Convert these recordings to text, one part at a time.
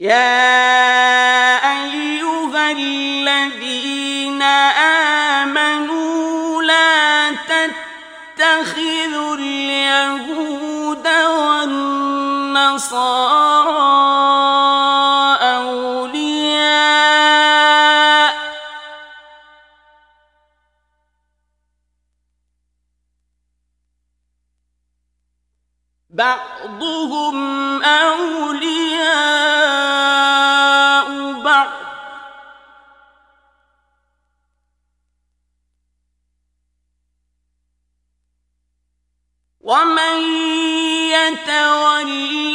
يا أيها الذين آمنوا لا تتخذوا اليهود والنصارى أولياء بعضهم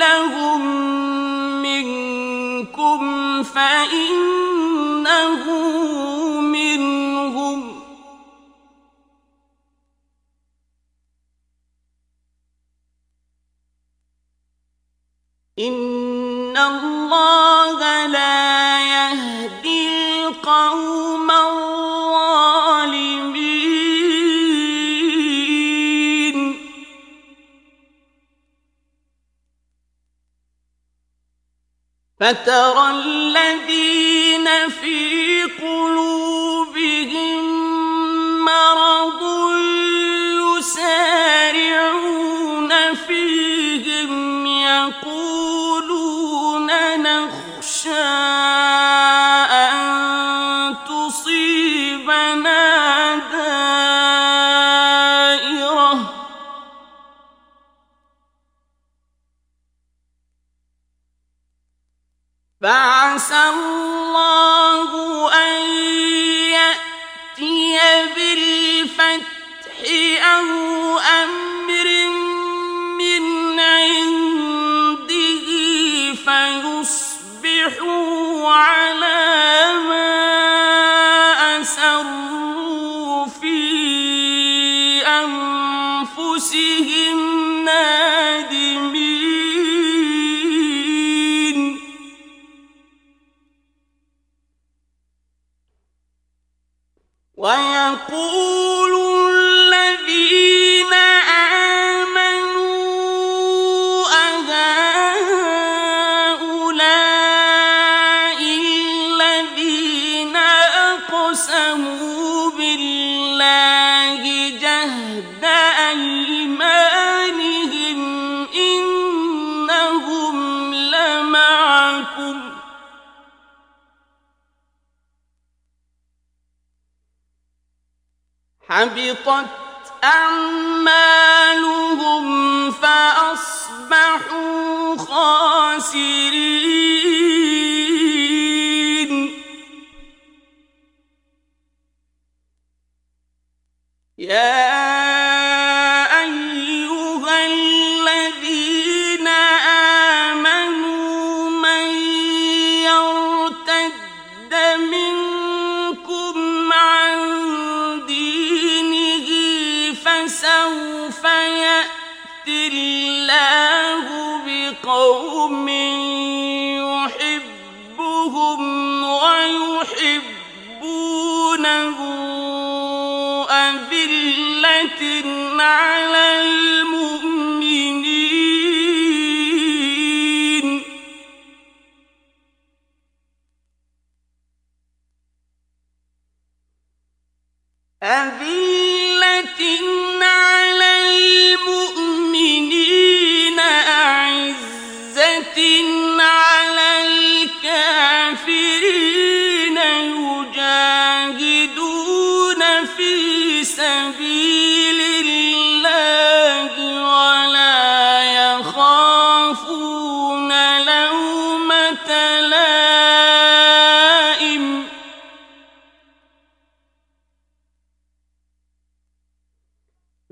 لهم منكم فإن فترى الذين في قلوبهم مرض يسارعون الله أن يأتي بالفتح أو أمر من عنده فيصبحوا على ما أسروا في أنفسهم ويقول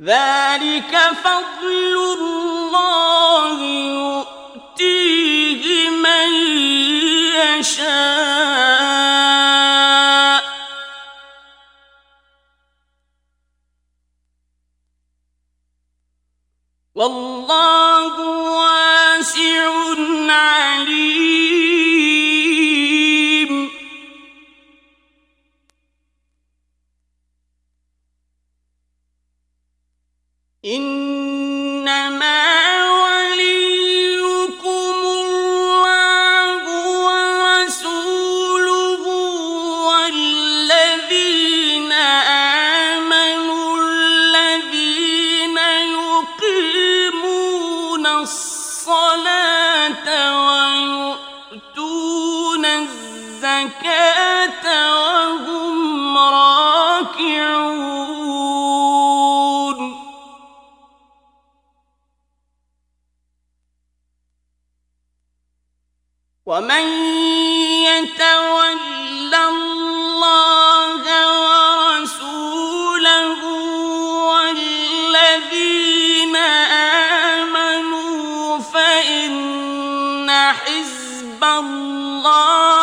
ذلك فضل الله يؤتيه من يشاء. والله الله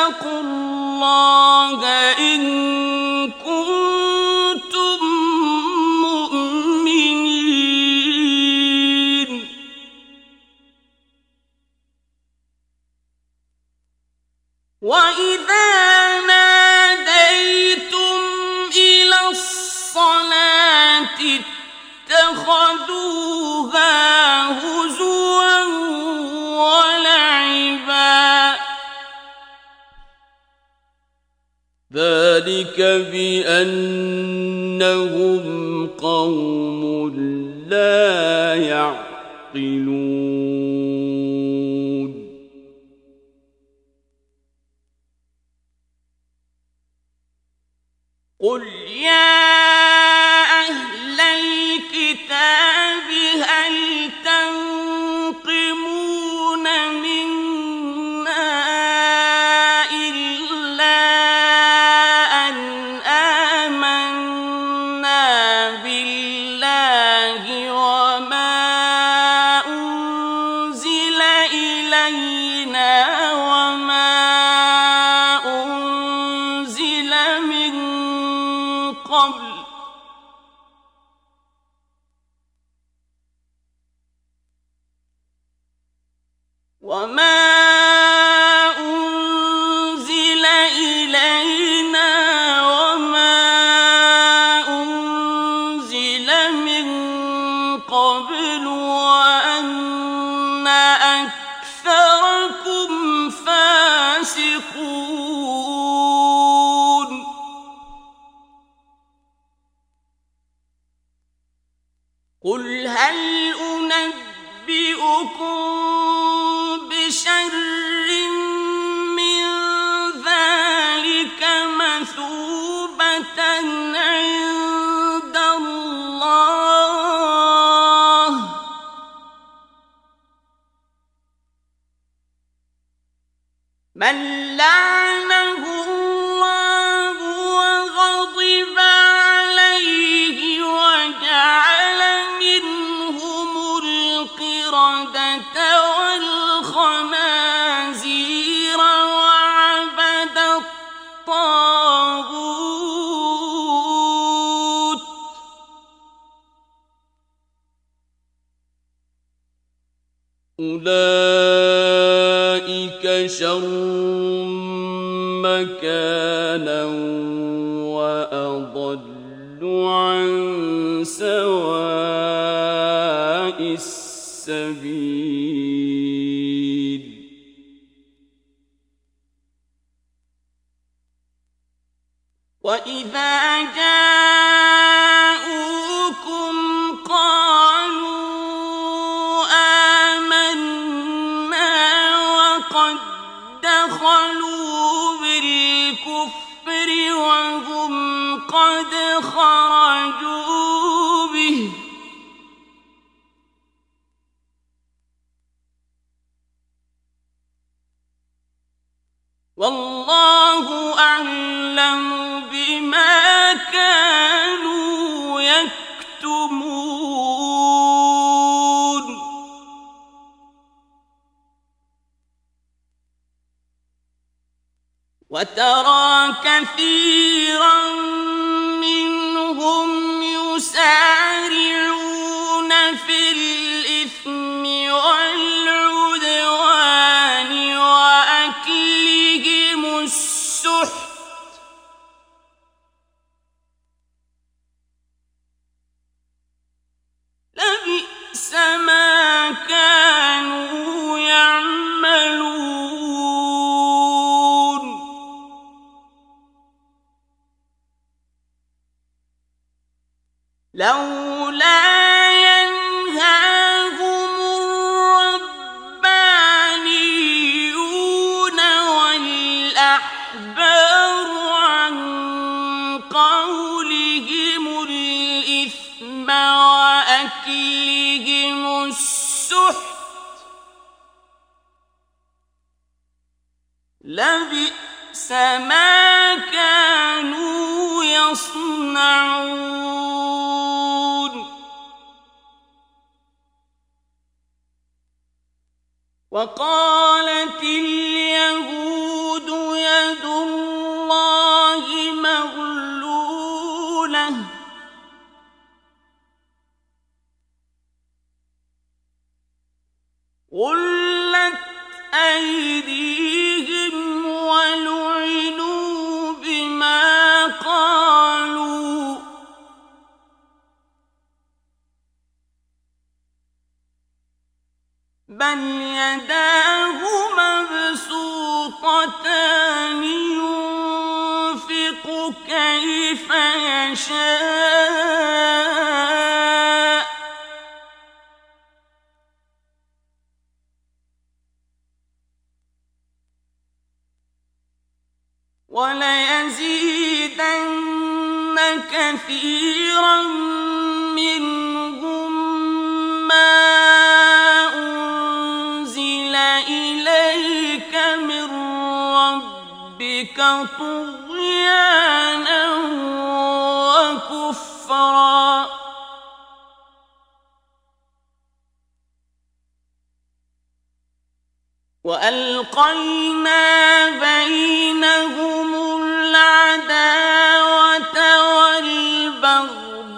واتقوا الله إن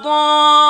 والبغضاء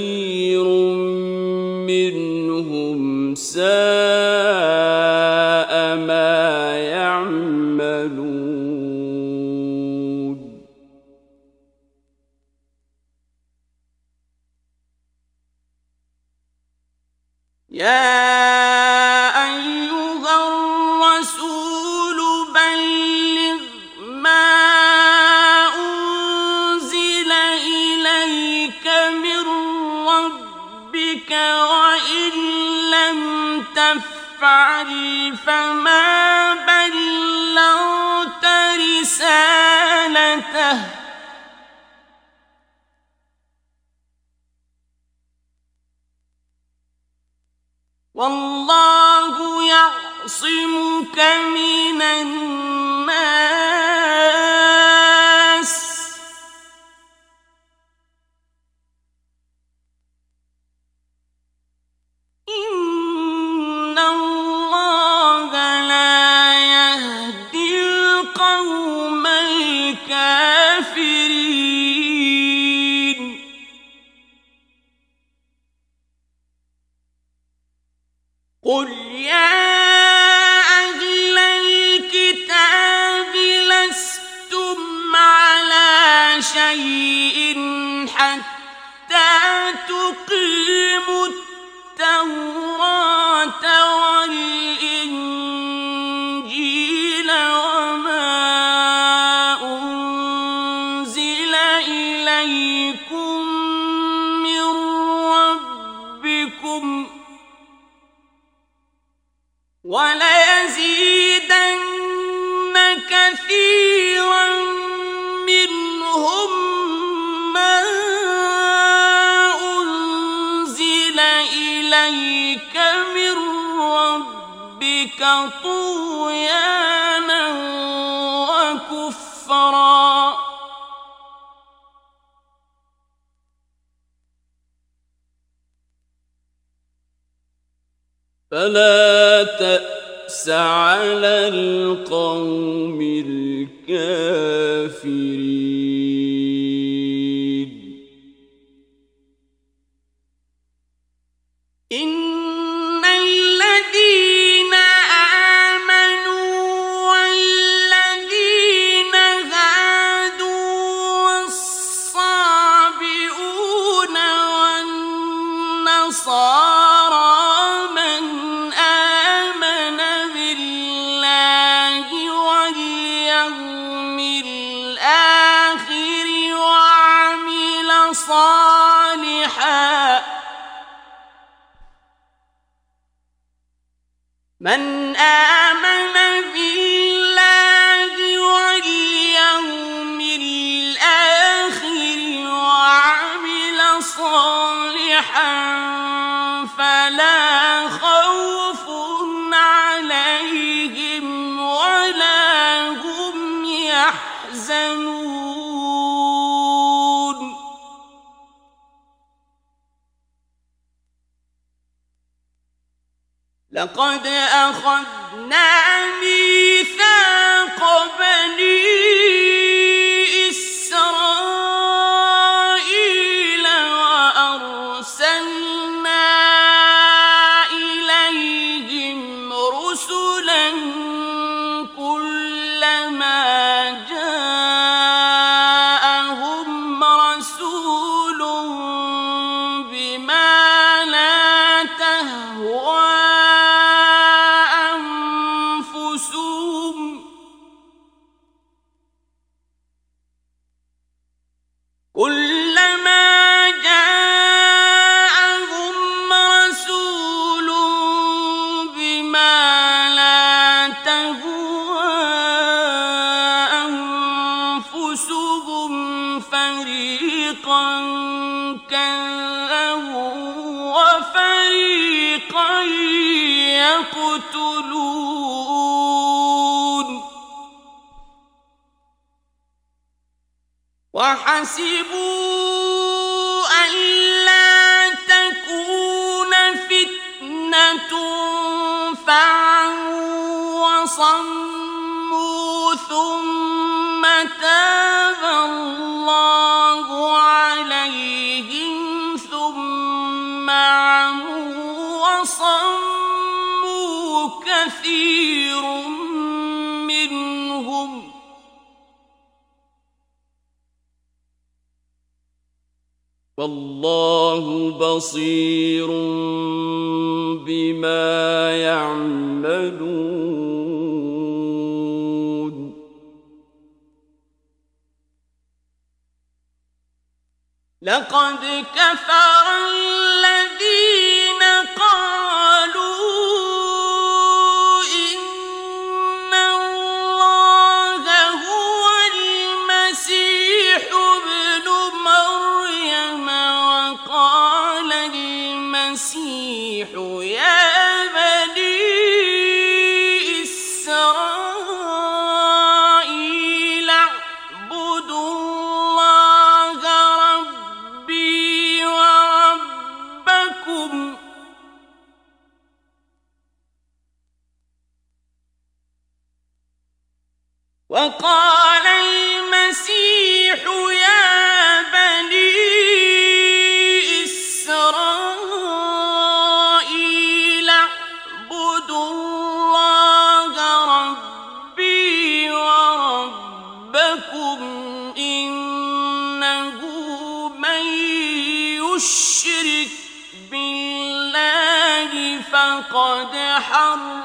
كثير منهم سائر رسالته. والله يعصمك من الناس. فلا تأس على القوم الكافرين. قد أَخَذْنَا مِيثَاقَ بَنِي وفريقا يقتلون. وحسبوا ألا تكون فتنة فعموا وصموا ثم والله بصير بما يعملون. لقد كفر الذين حرم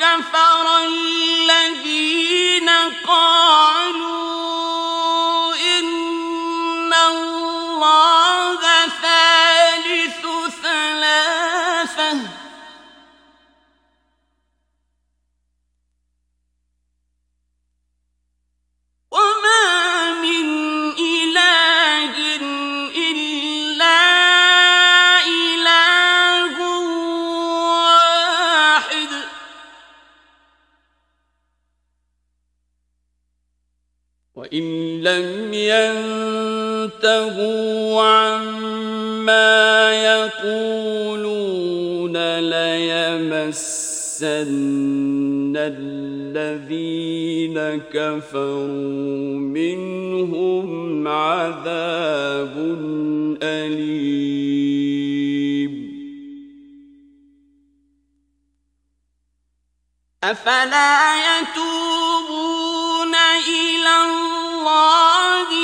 كفر الذين قالوا الذين كفروا منهم عذاب أليم. أفلا يتوبون إلى الله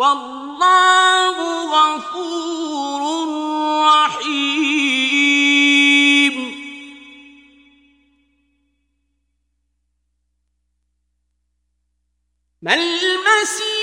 والله غفور رحيم. ما المسيح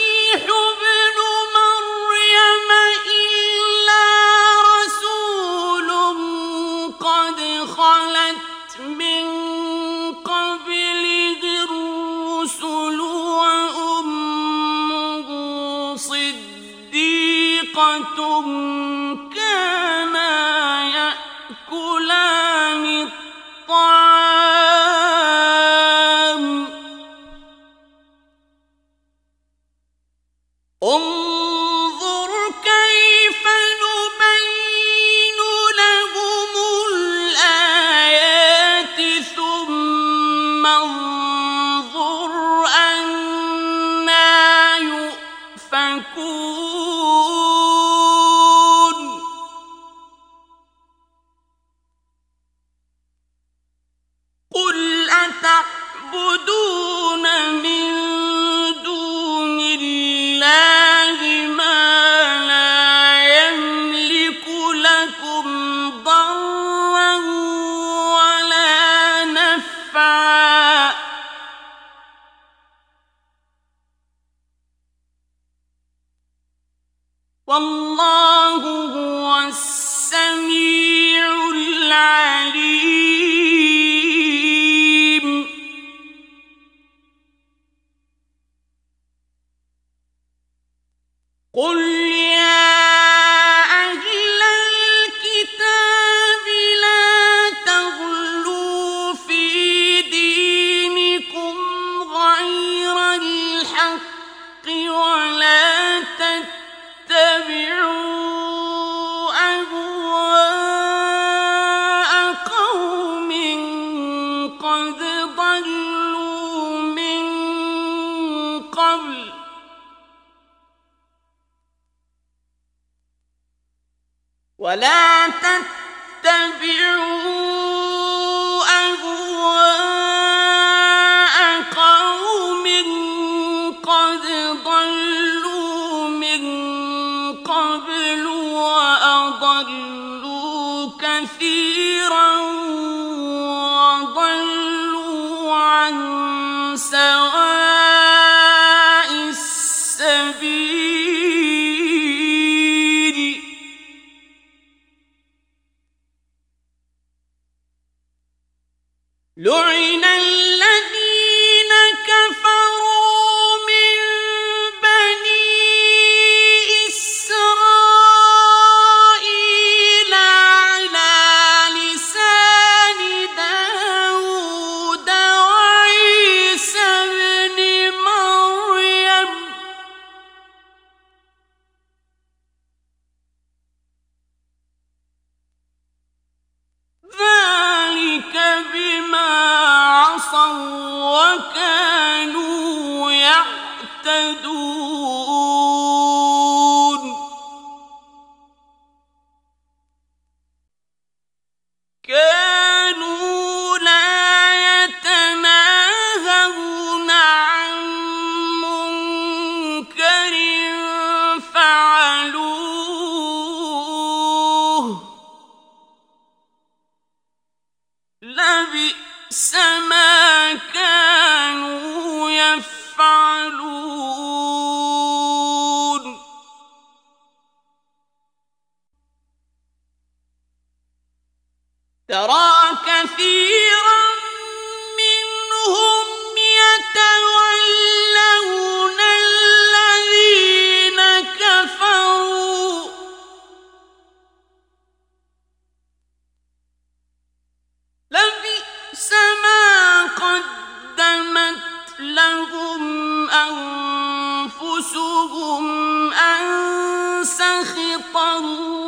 صدق الله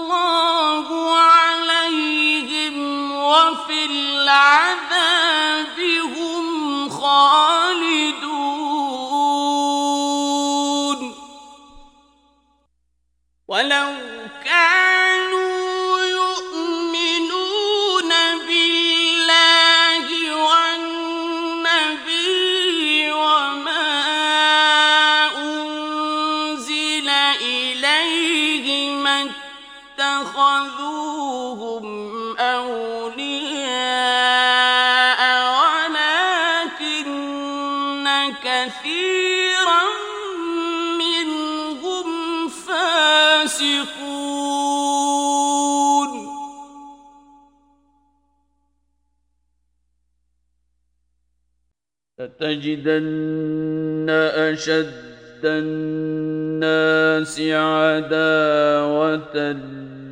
لتجدن أشد الناس عداوة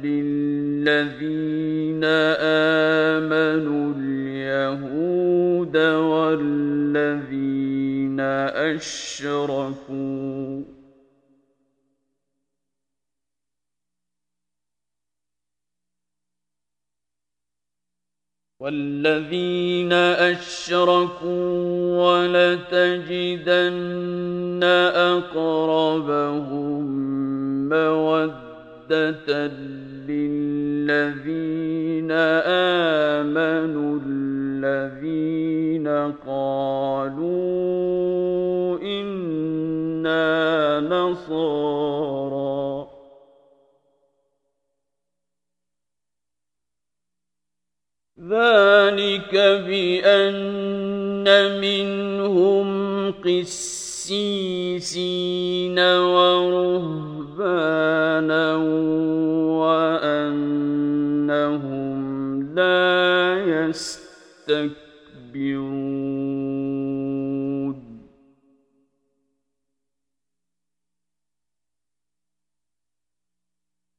للذين آمنوا اليهود والذين أشركوا والذين أشركوا ولتجدن أقربهم مودة للذين آمنوا الذين قالوا إنا نصارى. ذلك بأن منهم قسيسين ورهبانا وأنهم لا يستكبرون.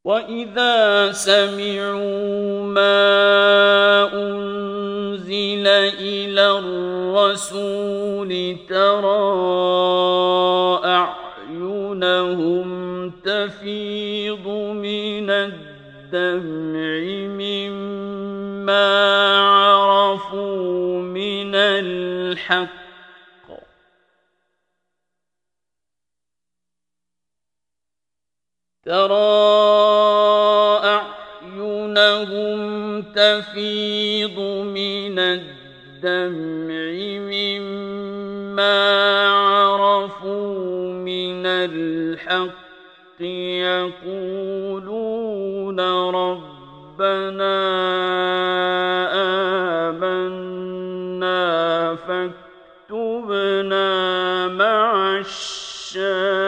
وإذا سمعوا ما الرسول ترى أعينهم تفيض من الدمع مما عرفوا من الحق. ترى أعينهم تفيض من الدمع مما عرفوا من الحق يقولون ربنا آمنا فاكتبنا مع الشاهدين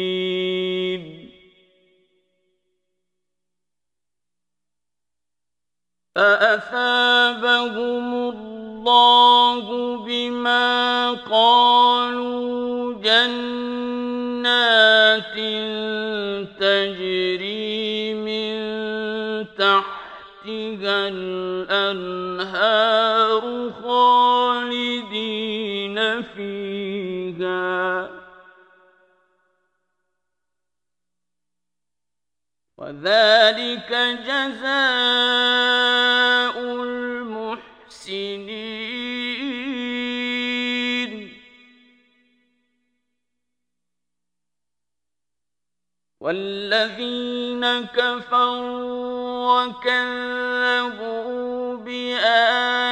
فأثابهم الله بما قالوا جنات تجري من تحتها الأنهار وذلك جزاء المحسنين. والذين كفروا وكذبوا بآياتنا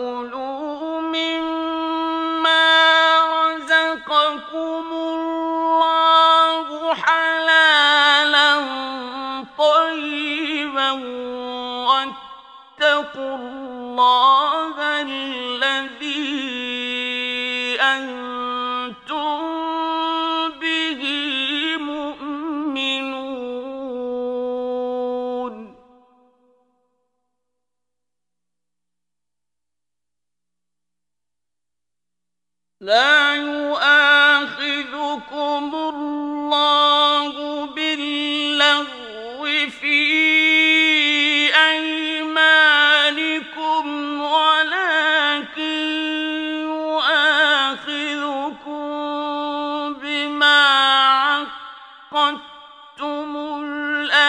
وكلوا مما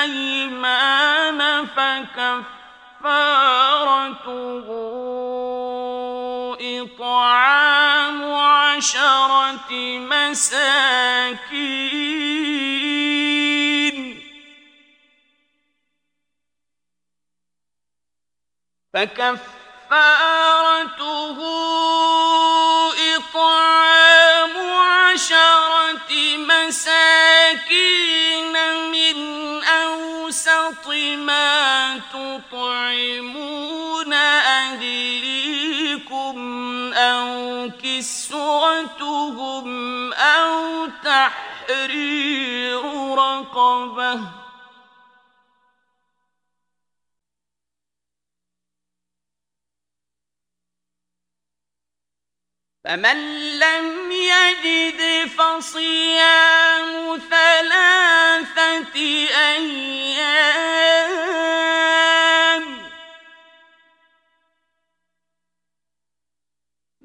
الأيمان فكفارته إطعام عشرة مساكين. فكفارته إطعام عشرة مساكين من أوسط ما تطعمون أهليكم أو كسوتهم أو تحرير رقبة فمن لم يجد فصيام ثلاثة أيام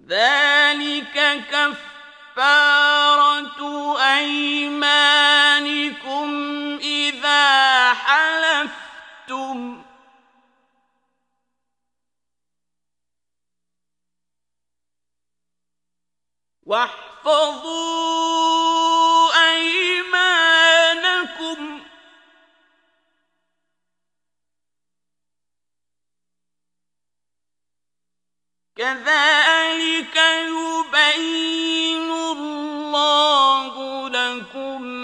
ذلك كفارة أيمانكم إذا حلفتم واحفظوا أيمانكم. كذلك يبين الله لكم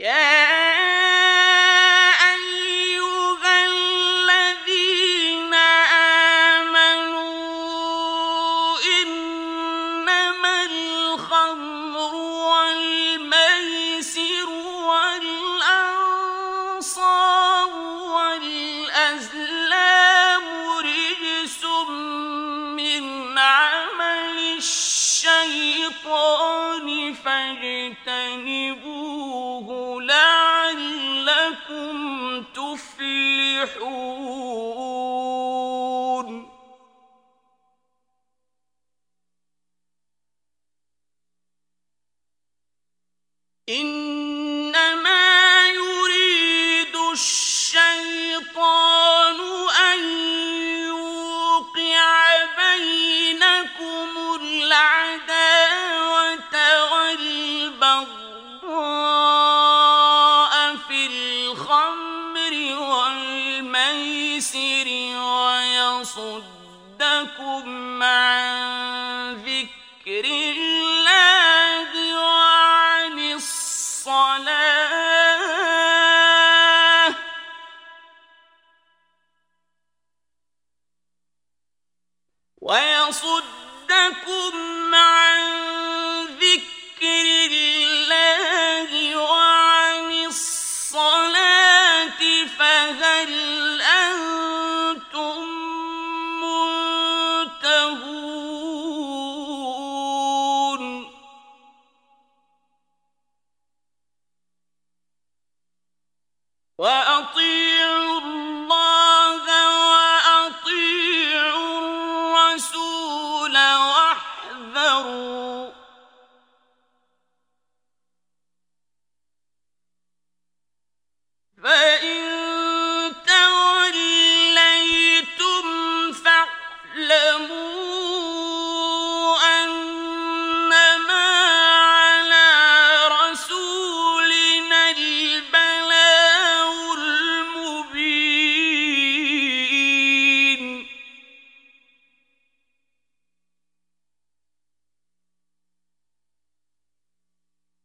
Yeah!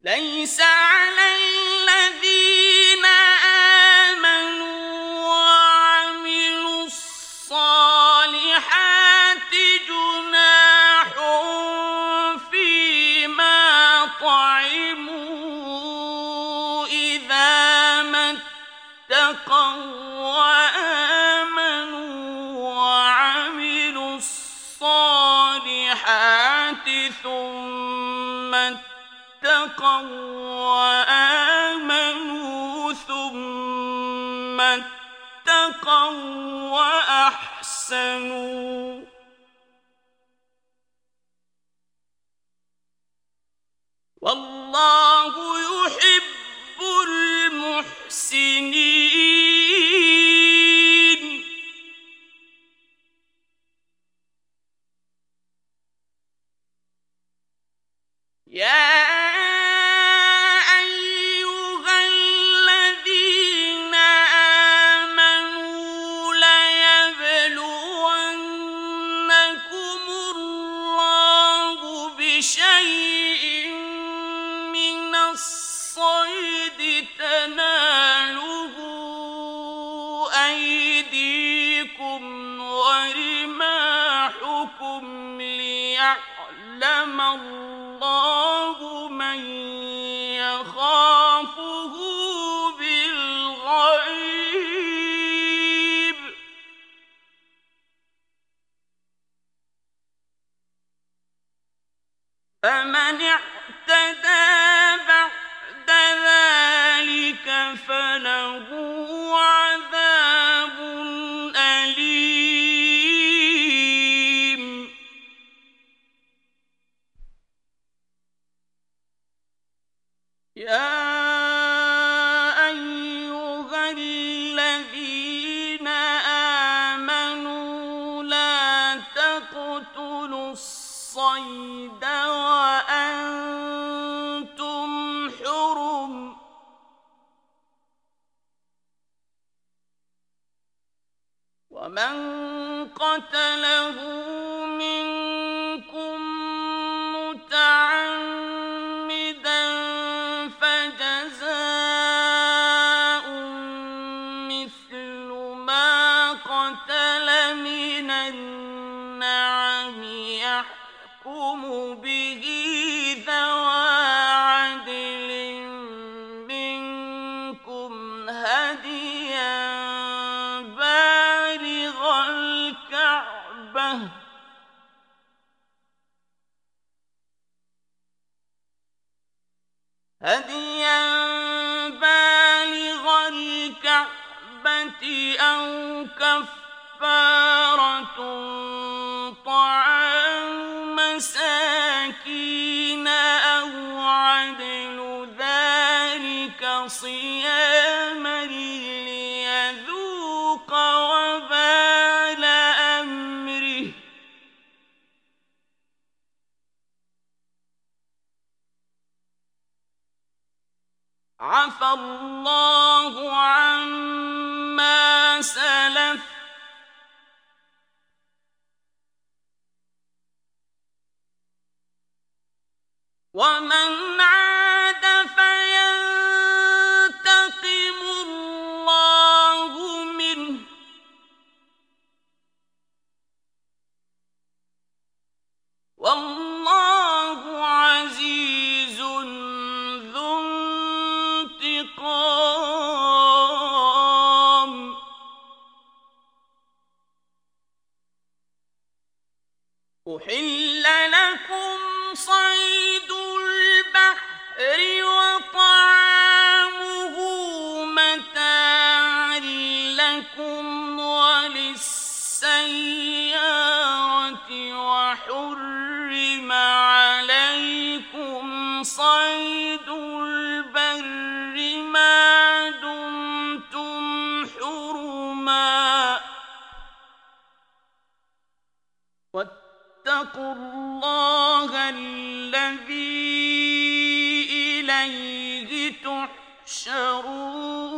ليس على لكم وحرم عليكم صيد البر ما دمتم حرما. واتقوا الله الذي إليه تحشرون.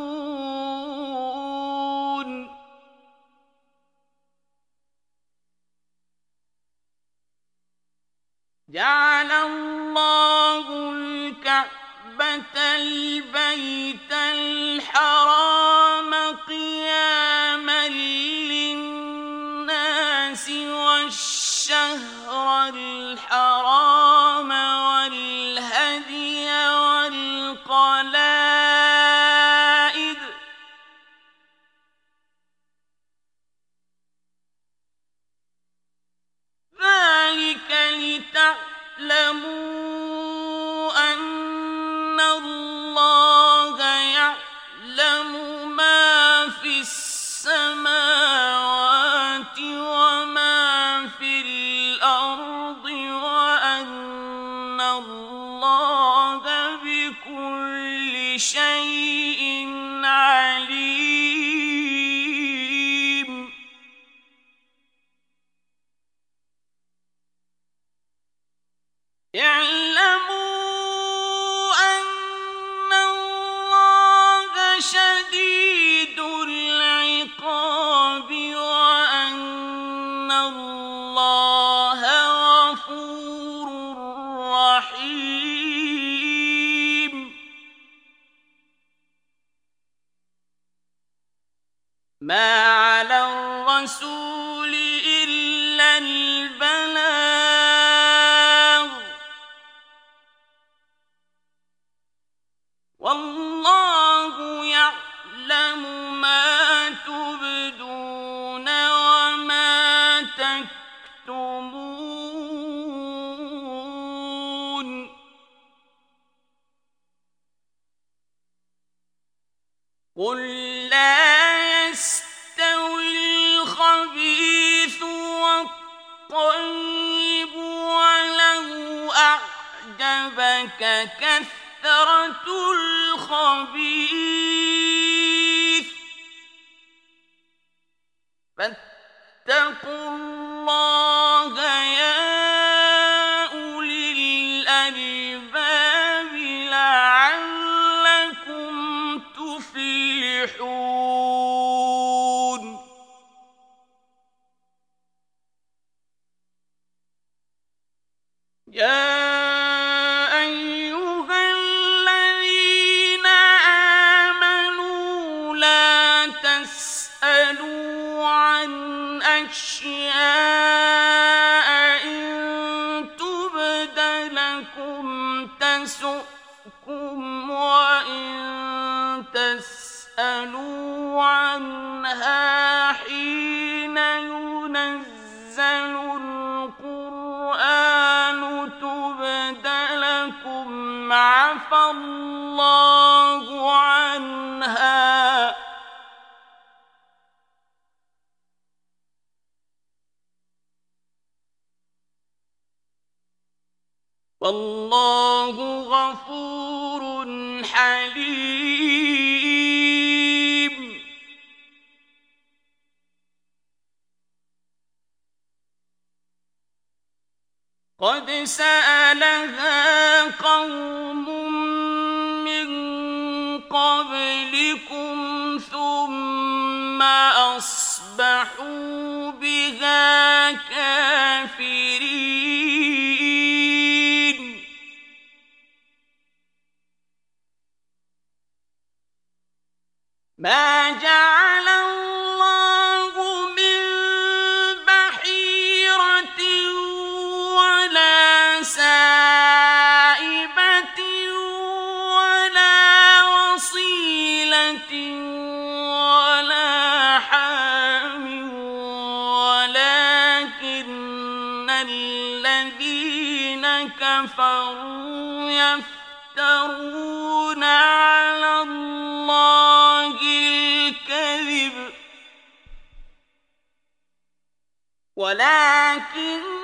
جعل الله الكعبة البيت الحرام قياما للناس والشهر الحرام يعلمون والله ما جعل ولكن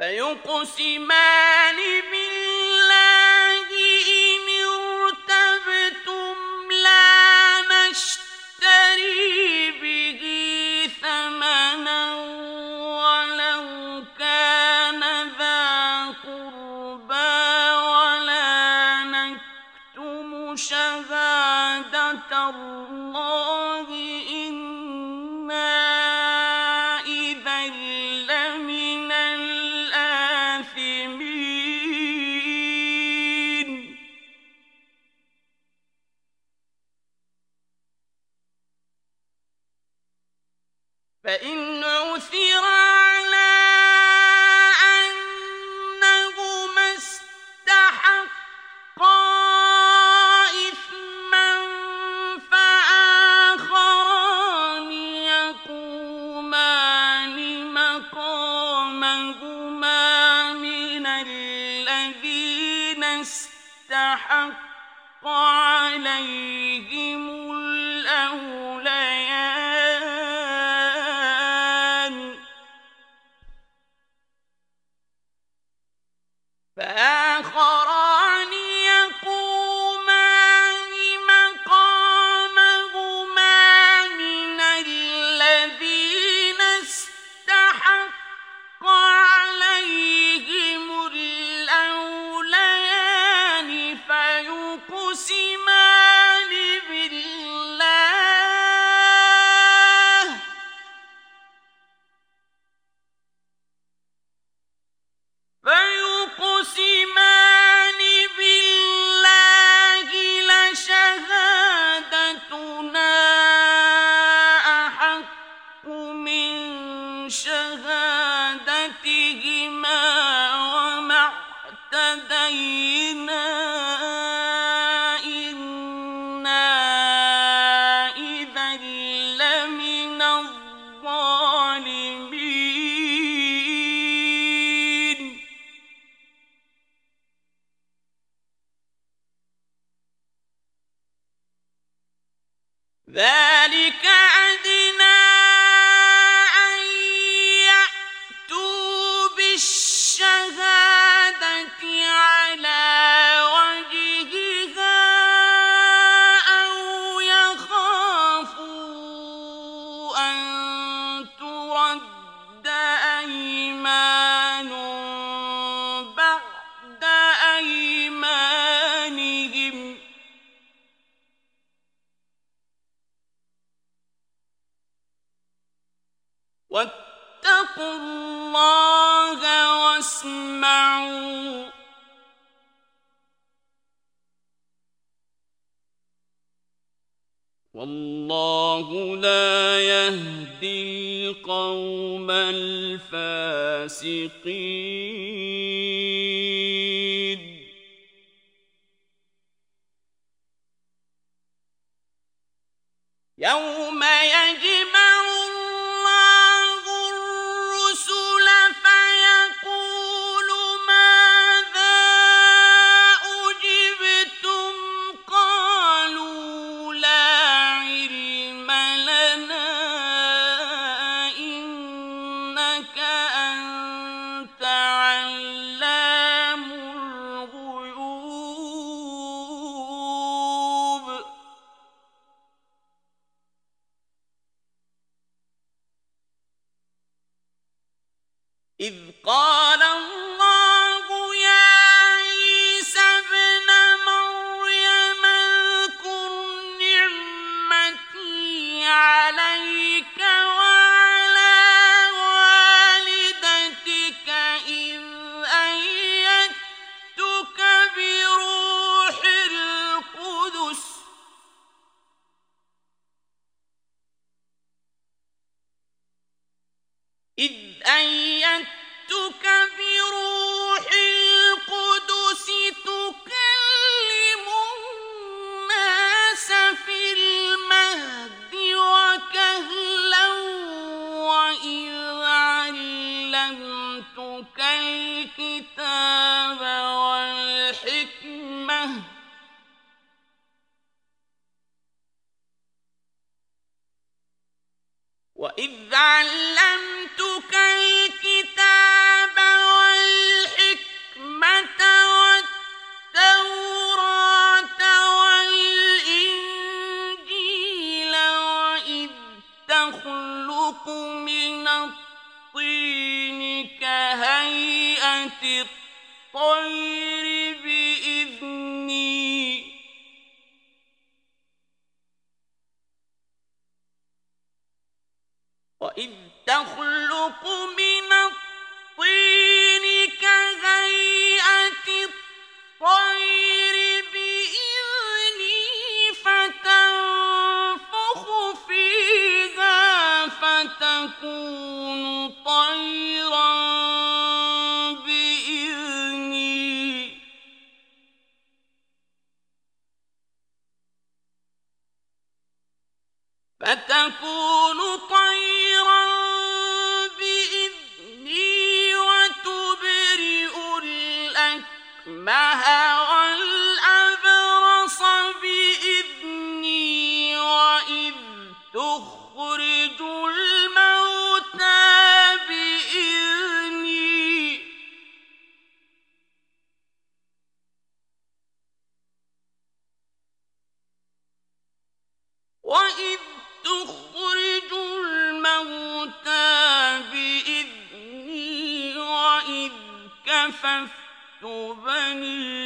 فيقسمان إذ أيدتك بروح القدس تكلم الناس في المهد وكهلا وإذ علمتك الكتاب والحكمة. وإذ علمتك الطير بإذني. وإذ تخلق من كففت بني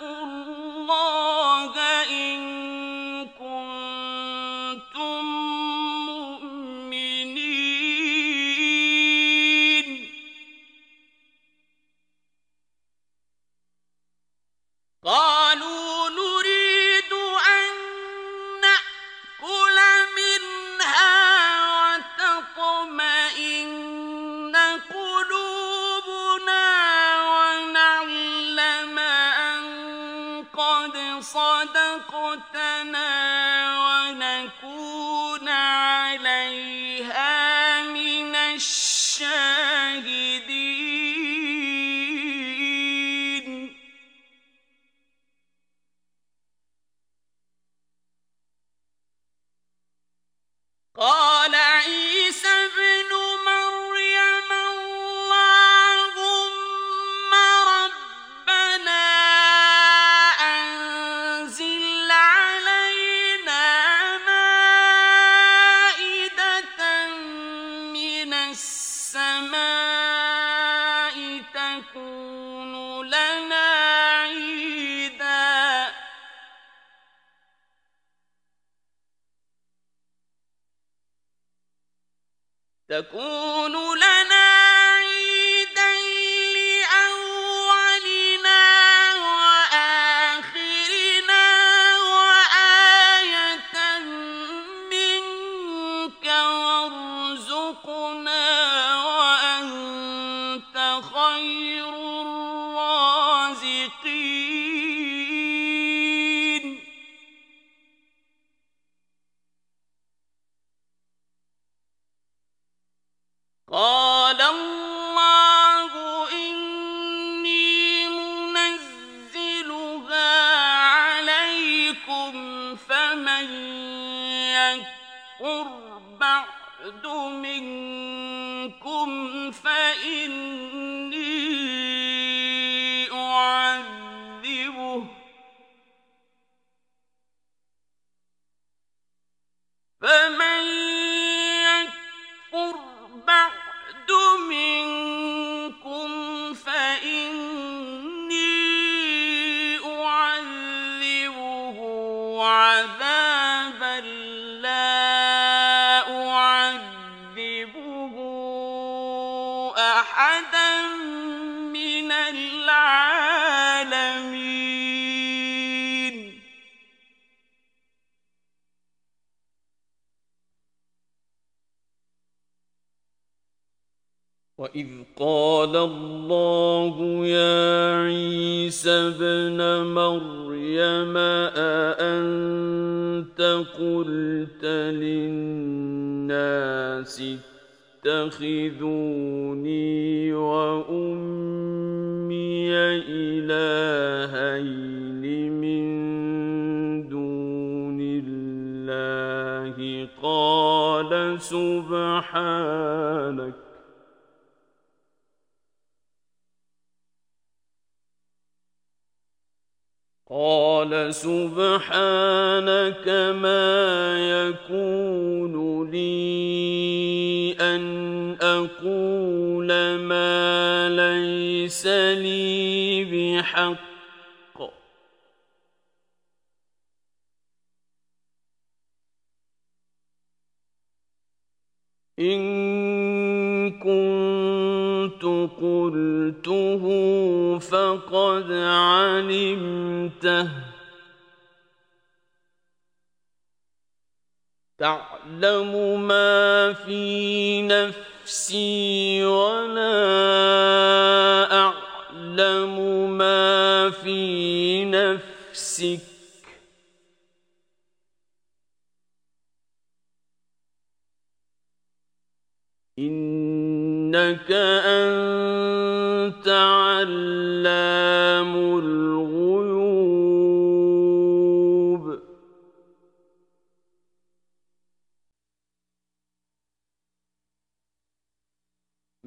قل الله يا عيسى ابن مريم أأنت قلت للناس اتخذوني قال سبحانك ما يكون لي أن أقول ما ليس لي بحق. إن كنت قلته فقد علمته. تعلم ما في نفسي ولا أعلم ما في نفسك. إنك انت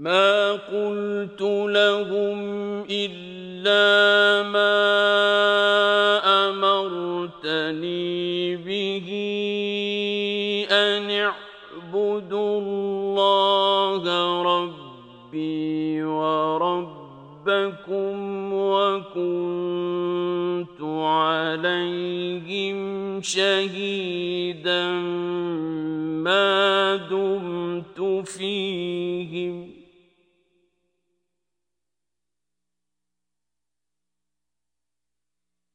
ما قلت لهم إلا ما أمرتني به أن اعبدوا الله ربي وربكم وكنت عليهم شهيدا ما دمت فيهم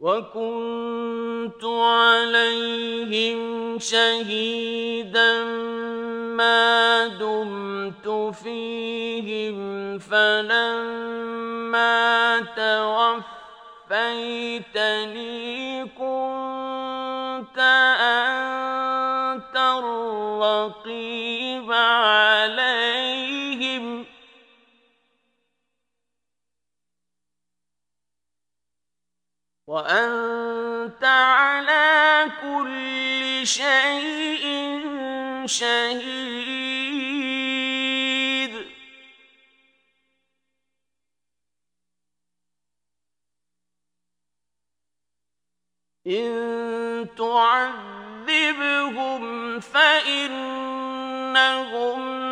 وكنت عليهم شهيدا ما دمت فيهم فلما توفيتني كنت انت الرقيب وأنت على كل شيء شهيد. إن تعذبهم فإنهم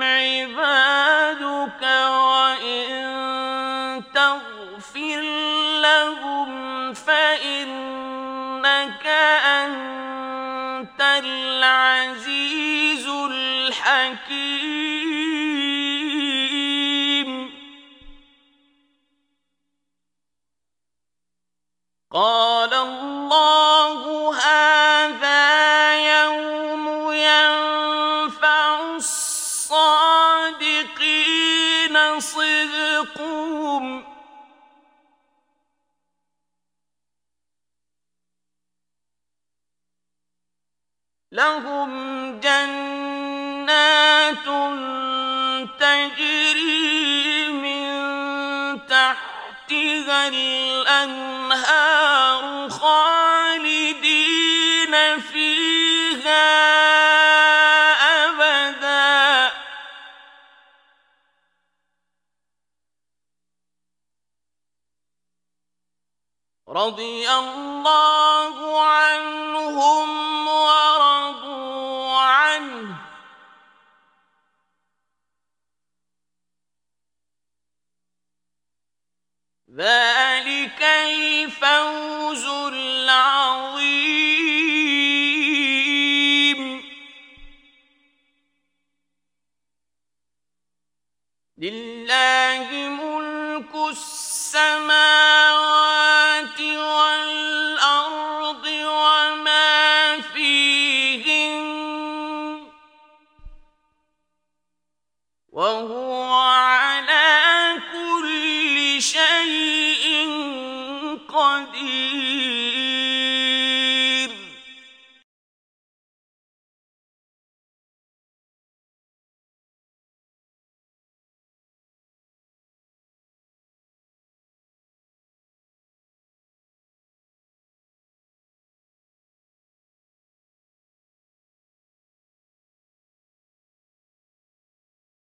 عبادك وإن تغفر لهم حكيم قال الله هذا يوم ينفع الصادقين صدقهم. لهم جنه تجري من تحتها الأنهار خالدين فيها أبدا. رضي الله عنهم ذلك الفوز العظيم. لله ملك السماوات والأرض وما فيهن وهو